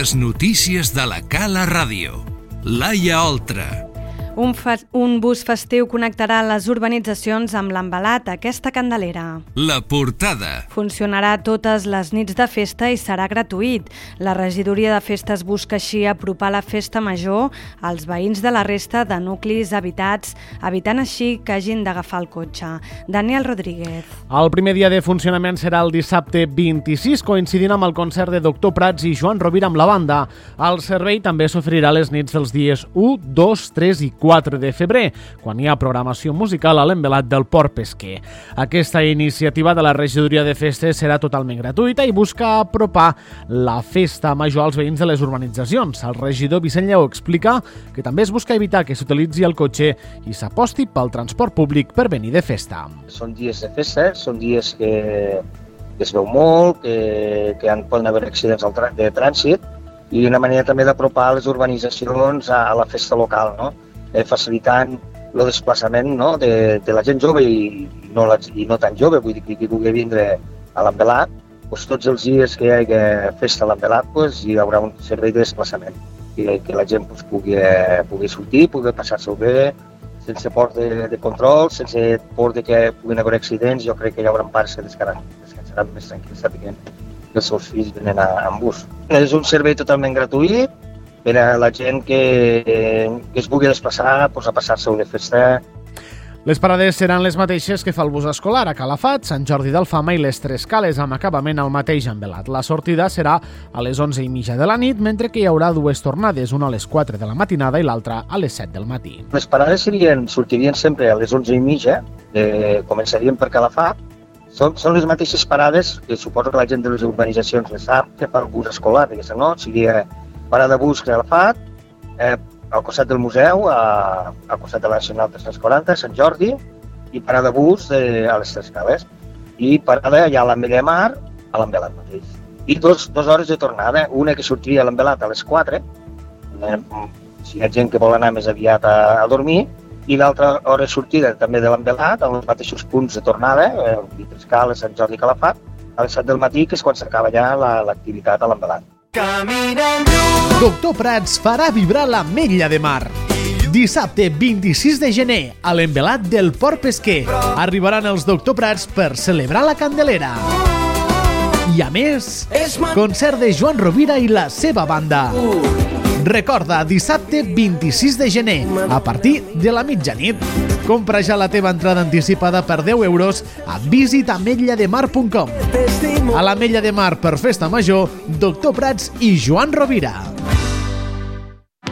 Les notícies de la Cala Ràdio. Laia Oltra. Un, un bus festiu connectarà les urbanitzacions amb l'embalat aquesta candelera. La portada. Funcionarà totes les nits de festa i serà gratuït. La regidoria de festes busca així apropar la festa major als veïns de la resta de nuclis habitats, evitant així que hagin d'agafar el cotxe. Daniel Rodríguez. El primer dia de funcionament serà el dissabte 26, coincidint amb el concert de Doctor Prats i Joan Rovira amb la banda. El servei també s'oferirà les nits dels dies 1, 2, 3 i 4 4 de febrer, quan hi ha programació musical a l'envelat del Port Pesquer. Aquesta iniciativa de la regidoria de festes serà totalment gratuïta i busca apropar la festa major als veïns de les urbanitzacions. El regidor Vicent Lleó explica que també es busca evitar que s'utilitzi el cotxe i s'aposti pel transport públic per venir de festa. Són dies de festa, són dies que, que es veu molt, que, que poden haver accidents de trànsit i una manera també d'apropar les urbanitzacions a, a la festa local, no? Eh, facilitant el desplaçament no? de, de la gent jove i no, la, i no tan jove, vull dir que qui vulgui vindre a l'embelat, doncs tots els dies que hi hagi festa a l'embelat doncs hi haurà un servei de desplaçament i que la gent doncs, pugui, eh, pugui sortir, pugui passar-s'ho bé, sense por de, de control, sense por de que puguin haver accidents, jo crec que hi haurà parts que descansaran, més tranquils, sapiguem que els seus fills venen a, en bus. És un servei totalment gratuït, per a la gent que, que es vulgui desplaçar pues, a passar-se una festa. Les parades seran les mateixes que fa el bus escolar a Calafat, Sant Jordi d'Alfama i les Tres Cales, amb acabament al mateix envelat. La sortida serà a les 11 i mitja de la nit, mentre que hi haurà dues tornades, una a les 4 de la matinada i l'altra a les 7 del matí. Les parades serien, sortirien sempre a les 11 i mitja, eh, començarien per Calafat, són, són les mateixes parades que suposo que la gent de les urbanitzacions les sap, que fa el bus escolar, diguéssim, no? Seria parada de bus Calafat, eh, al costat del museu, a, al costat de la Nacional 340, Sant Jordi, i parada de bus eh, a les Tres Cales. I parada ja a l'Ametlla de Mar, a l'Embelat mateix. I dos, dues hores de tornada, una que sortiria a l'Embelat a les 4, eh, si hi ha gent que vol anar més aviat a, a dormir, i l'altra hora sortida també de l'Embelat, als mateixos punts de tornada, eh, Tres Cales, Sant Jordi Calafat, a les 7 del matí, que és quan s'acaba ja l'activitat la, a l'Embelat. Doctor Prats farà vibrar la Mella de Mar. Dissabte 26 de gener, a l'envelat del Port Pesquer, arribaran els Doctor Prats per celebrar la Candelera. I a més, concert de Joan Rovira i la seva banda. Recorda, dissabte 26 de gener, a partir de la mitjanit. Compra ja la teva entrada anticipada per 10 euros a visitametllademar.com. A la Mella de Mar per Festa Major, Doctor Prats i Joan Rovira.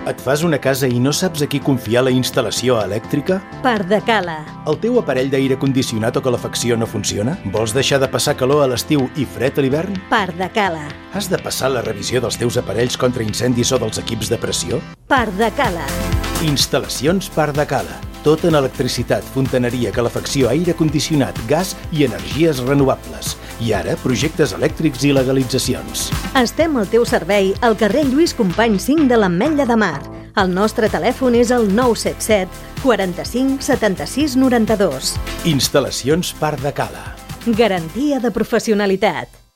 Et fas una casa i no saps a qui confiar la instal·lació elèctrica? Pardacala. El teu aparell d'aire condicionat o calefacció no funciona? Vols deixar de passar calor a l'estiu i fred a l'hivern? Pardacala. Has de passar la revisió dels teus aparells contra incendis o dels equips de pressió? Pardacala. Instal·lacions Pardacala. Tot en electricitat, fontaneria, calefacció, aire condicionat, gas i energies renovables. I ara, projectes elèctrics i legalitzacions. Estem al teu servei al carrer Lluís Company 5 de l'Ametlla de Mar. El nostre telèfon és el 977 45 76 92. Instal·lacions Parc de Cala. Garantia de professionalitat.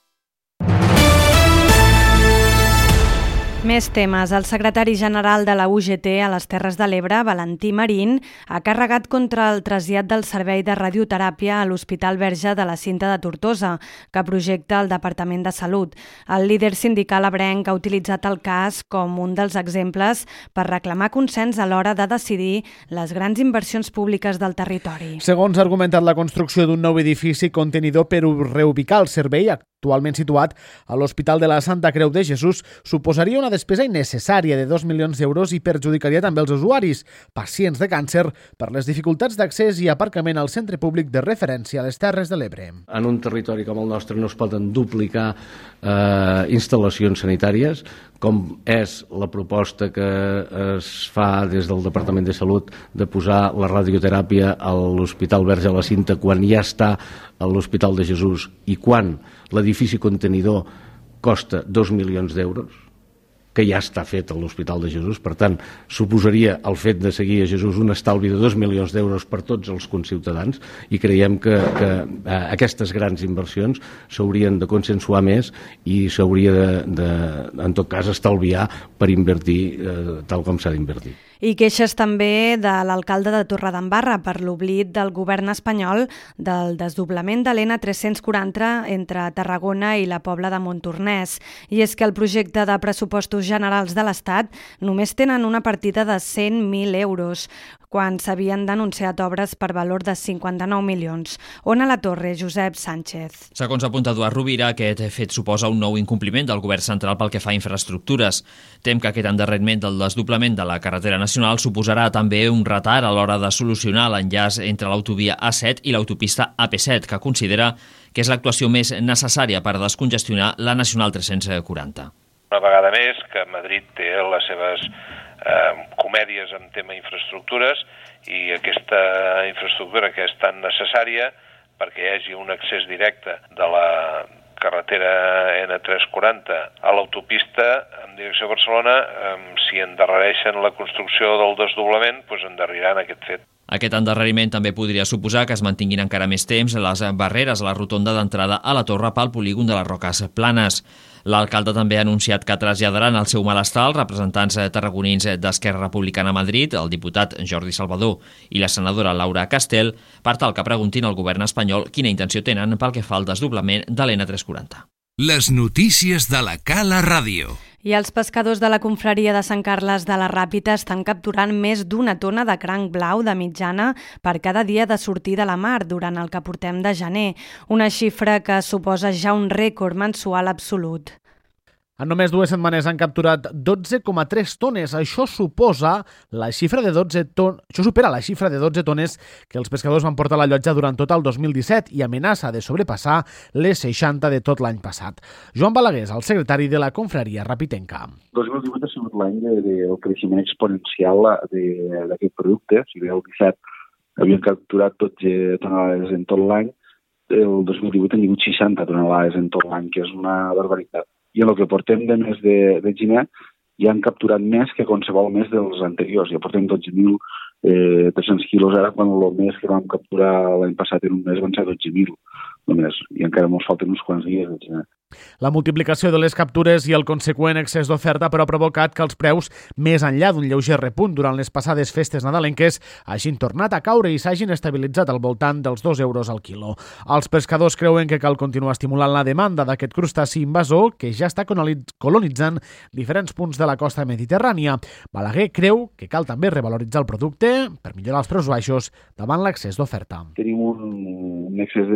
Més temes. El secretari general de la UGT a les Terres de l'Ebre, Valentí Marín, ha carregat contra el trasllat del servei de radioteràpia a l'Hospital Verge de la Cinta de Tortosa, que projecta el Departament de Salut. El líder sindical abrenc ha utilitzat el cas com un dels exemples per reclamar consens a l'hora de decidir les grans inversions públiques del territori. Segons ha argumentat la construcció d'un nou edifici contenidor per reubicar el servei actualment situat a l'Hospital de la Santa Creu de Jesús, suposaria una despesa innecessària de 2 milions d'euros i perjudicaria també els usuaris, pacients de càncer, per les dificultats d'accés i aparcament al centre públic de referència a les Terres de l'Ebre. En un territori com el nostre no es poden duplicar eh, instal·lacions sanitàries, com és la proposta que es fa des del Departament de Salut de posar la radioteràpia a l'Hospital Verge a la Cinta quan ja està a l'Hospital de Jesús? I quan l'edifici contenidor costa 2 milions d'euros, que ja està fet a l'Hospital de Jesús. Per tant, suposaria el fet de seguir a Jesús un estalvi de 2 milions d'euros per tots els conciutadans i creiem que, que eh, aquestes grans inversions s'haurien de consensuar més i s'hauria de, de, en tot cas, estalviar per invertir eh, tal com s'ha d'invertir. I queixes també de l'alcalde de Torredembarra per l'oblit del govern espanyol del desdoblament de l'N340 entre Tarragona i la Pobla de Montornès. I és que el projecte de pressupostos generals de l'Estat només tenen una partida de 100.000 euros, quan s'havien denunciat obres per valor de 59 milions. On a la torre, Josep Sánchez. Segons apunta Eduard Rovira, aquest fet suposa un nou incompliment del govern central pel que fa a infraestructures. Tem que aquest endarreriment del desdoblament de la carretera nacional suposarà també un retard a l'hora de solucionar l'enllaç entre l'autovia A7 i l'autopista AP7, que considera que és l'actuació més necessària per descongestionar la Nacional 340. Una vegada més que Madrid té les seves eh, comèdies en tema infraestructures i aquesta infraestructura que és tan necessària perquè hi hagi un accés directe de la carretera N340 a l'autopista en direcció a Barcelona, eh, si endarrereixen la construcció del desdoblament, doncs endarreriran aquest fet. Aquest endarreriment també podria suposar que es mantinguin encara més temps les barreres a la rotonda d'entrada a la torre pel polígon de les Roques Planes. L'alcalde també ha anunciat que traslladaran el seu malestar als representants tarragonins d'Esquerra Republicana a Madrid, el diputat Jordi Salvador i la senadora Laura Castel, per tal que preguntin al govern espanyol quina intenció tenen pel que fa al desdoblament de l'N340. Les notícies de la Cala Ràdio. I els pescadors de la confraria de Sant Carles de la Ràpita estan capturant més d'una tona de cranc blau de mitjana per cada dia de sortir de la mar durant el que portem de gener, una xifra que suposa ja un rècord mensual absolut. En només dues setmanes han capturat 12,3 tones. Això suposa la xifra de 12 ton... Això supera la xifra de 12 tones que els pescadors van portar a la llotja durant tot el 2017 i amenaça de sobrepassar les 60 de tot l'any passat. Joan Balaguer, el secretari de la confraria Rapitenca. 2018 ha sigut l'any del de, de creixement exponencial d'aquest producte. O sigui, el 17 havien capturat 12 tonelades en tot l'any, el 2018 han tingut 60 tonelades en tot l'any, que és una barbaritat i en el que portem de mes de, de gener ja han capturat més que qualsevol mes dels anteriors. Ja portem 12.300 eh, quilos ara, quan el mes que vam capturar l'any passat en un mes van ser 12.000 només, i encara ens falten uns quants dies de gener. La multiplicació de les captures i el conseqüent excés d'oferta però ha provocat que els preus, més enllà d'un lleuger repunt durant les passades festes nadalenques, hagin tornat a caure i s'hagin estabilitzat al voltant dels 2 euros al quilo. Els pescadors creuen que cal continuar estimulant la demanda d'aquest crustaci invasor que ja està colonitzant diferents punts de la costa mediterrània. Balaguer creu que cal també revaloritzar el producte per millorar els preus baixos davant l'excés d'oferta. Tenim un, un excés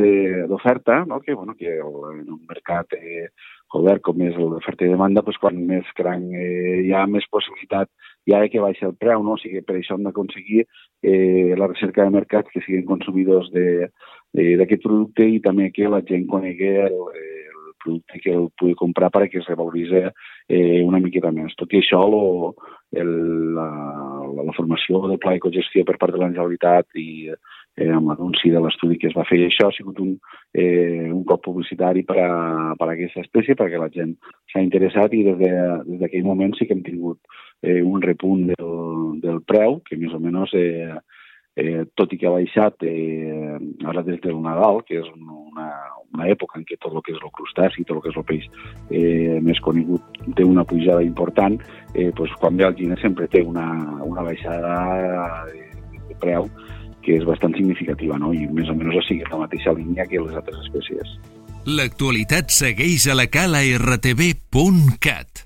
d'oferta, no? que, bueno, que el, un mercat eh, obert com és l'oferta i demanda, doncs quan més cranc eh, hi ha més possibilitat hi ha que baixi el preu, no? o sigui, per això hem d'aconseguir eh, la recerca de mercats que siguin consumidors d'aquest producte i també que la gent conegui el, el producte que el pugui comprar perquè es revaloritzi eh, una miqueta més. Tot i això, lo, el, la, la, formació del pla de cogestió per part de la Generalitat i eh, amb l'anunci de l'estudi que es va fer. I això ha sigut un, eh, un cop publicitari per a, per a aquesta espècie, perquè la gent s'ha interessat i des d'aquell de, moment sí que hem tingut eh, un repunt del, del preu, que més o menys, eh, eh, tot i que ha baixat eh, ara des del Nadal, que és una, una època en què tot el que és el crustaci, tot el que és el peix eh, més conegut té una pujada important, eh, doncs quan ve el gine sempre té una, una baixada de, de preu que és bastant significativa, no? i més o menys o sigui la mateixa línia que les altres espècies. L'actualitat segueix a la cala rtb.cat.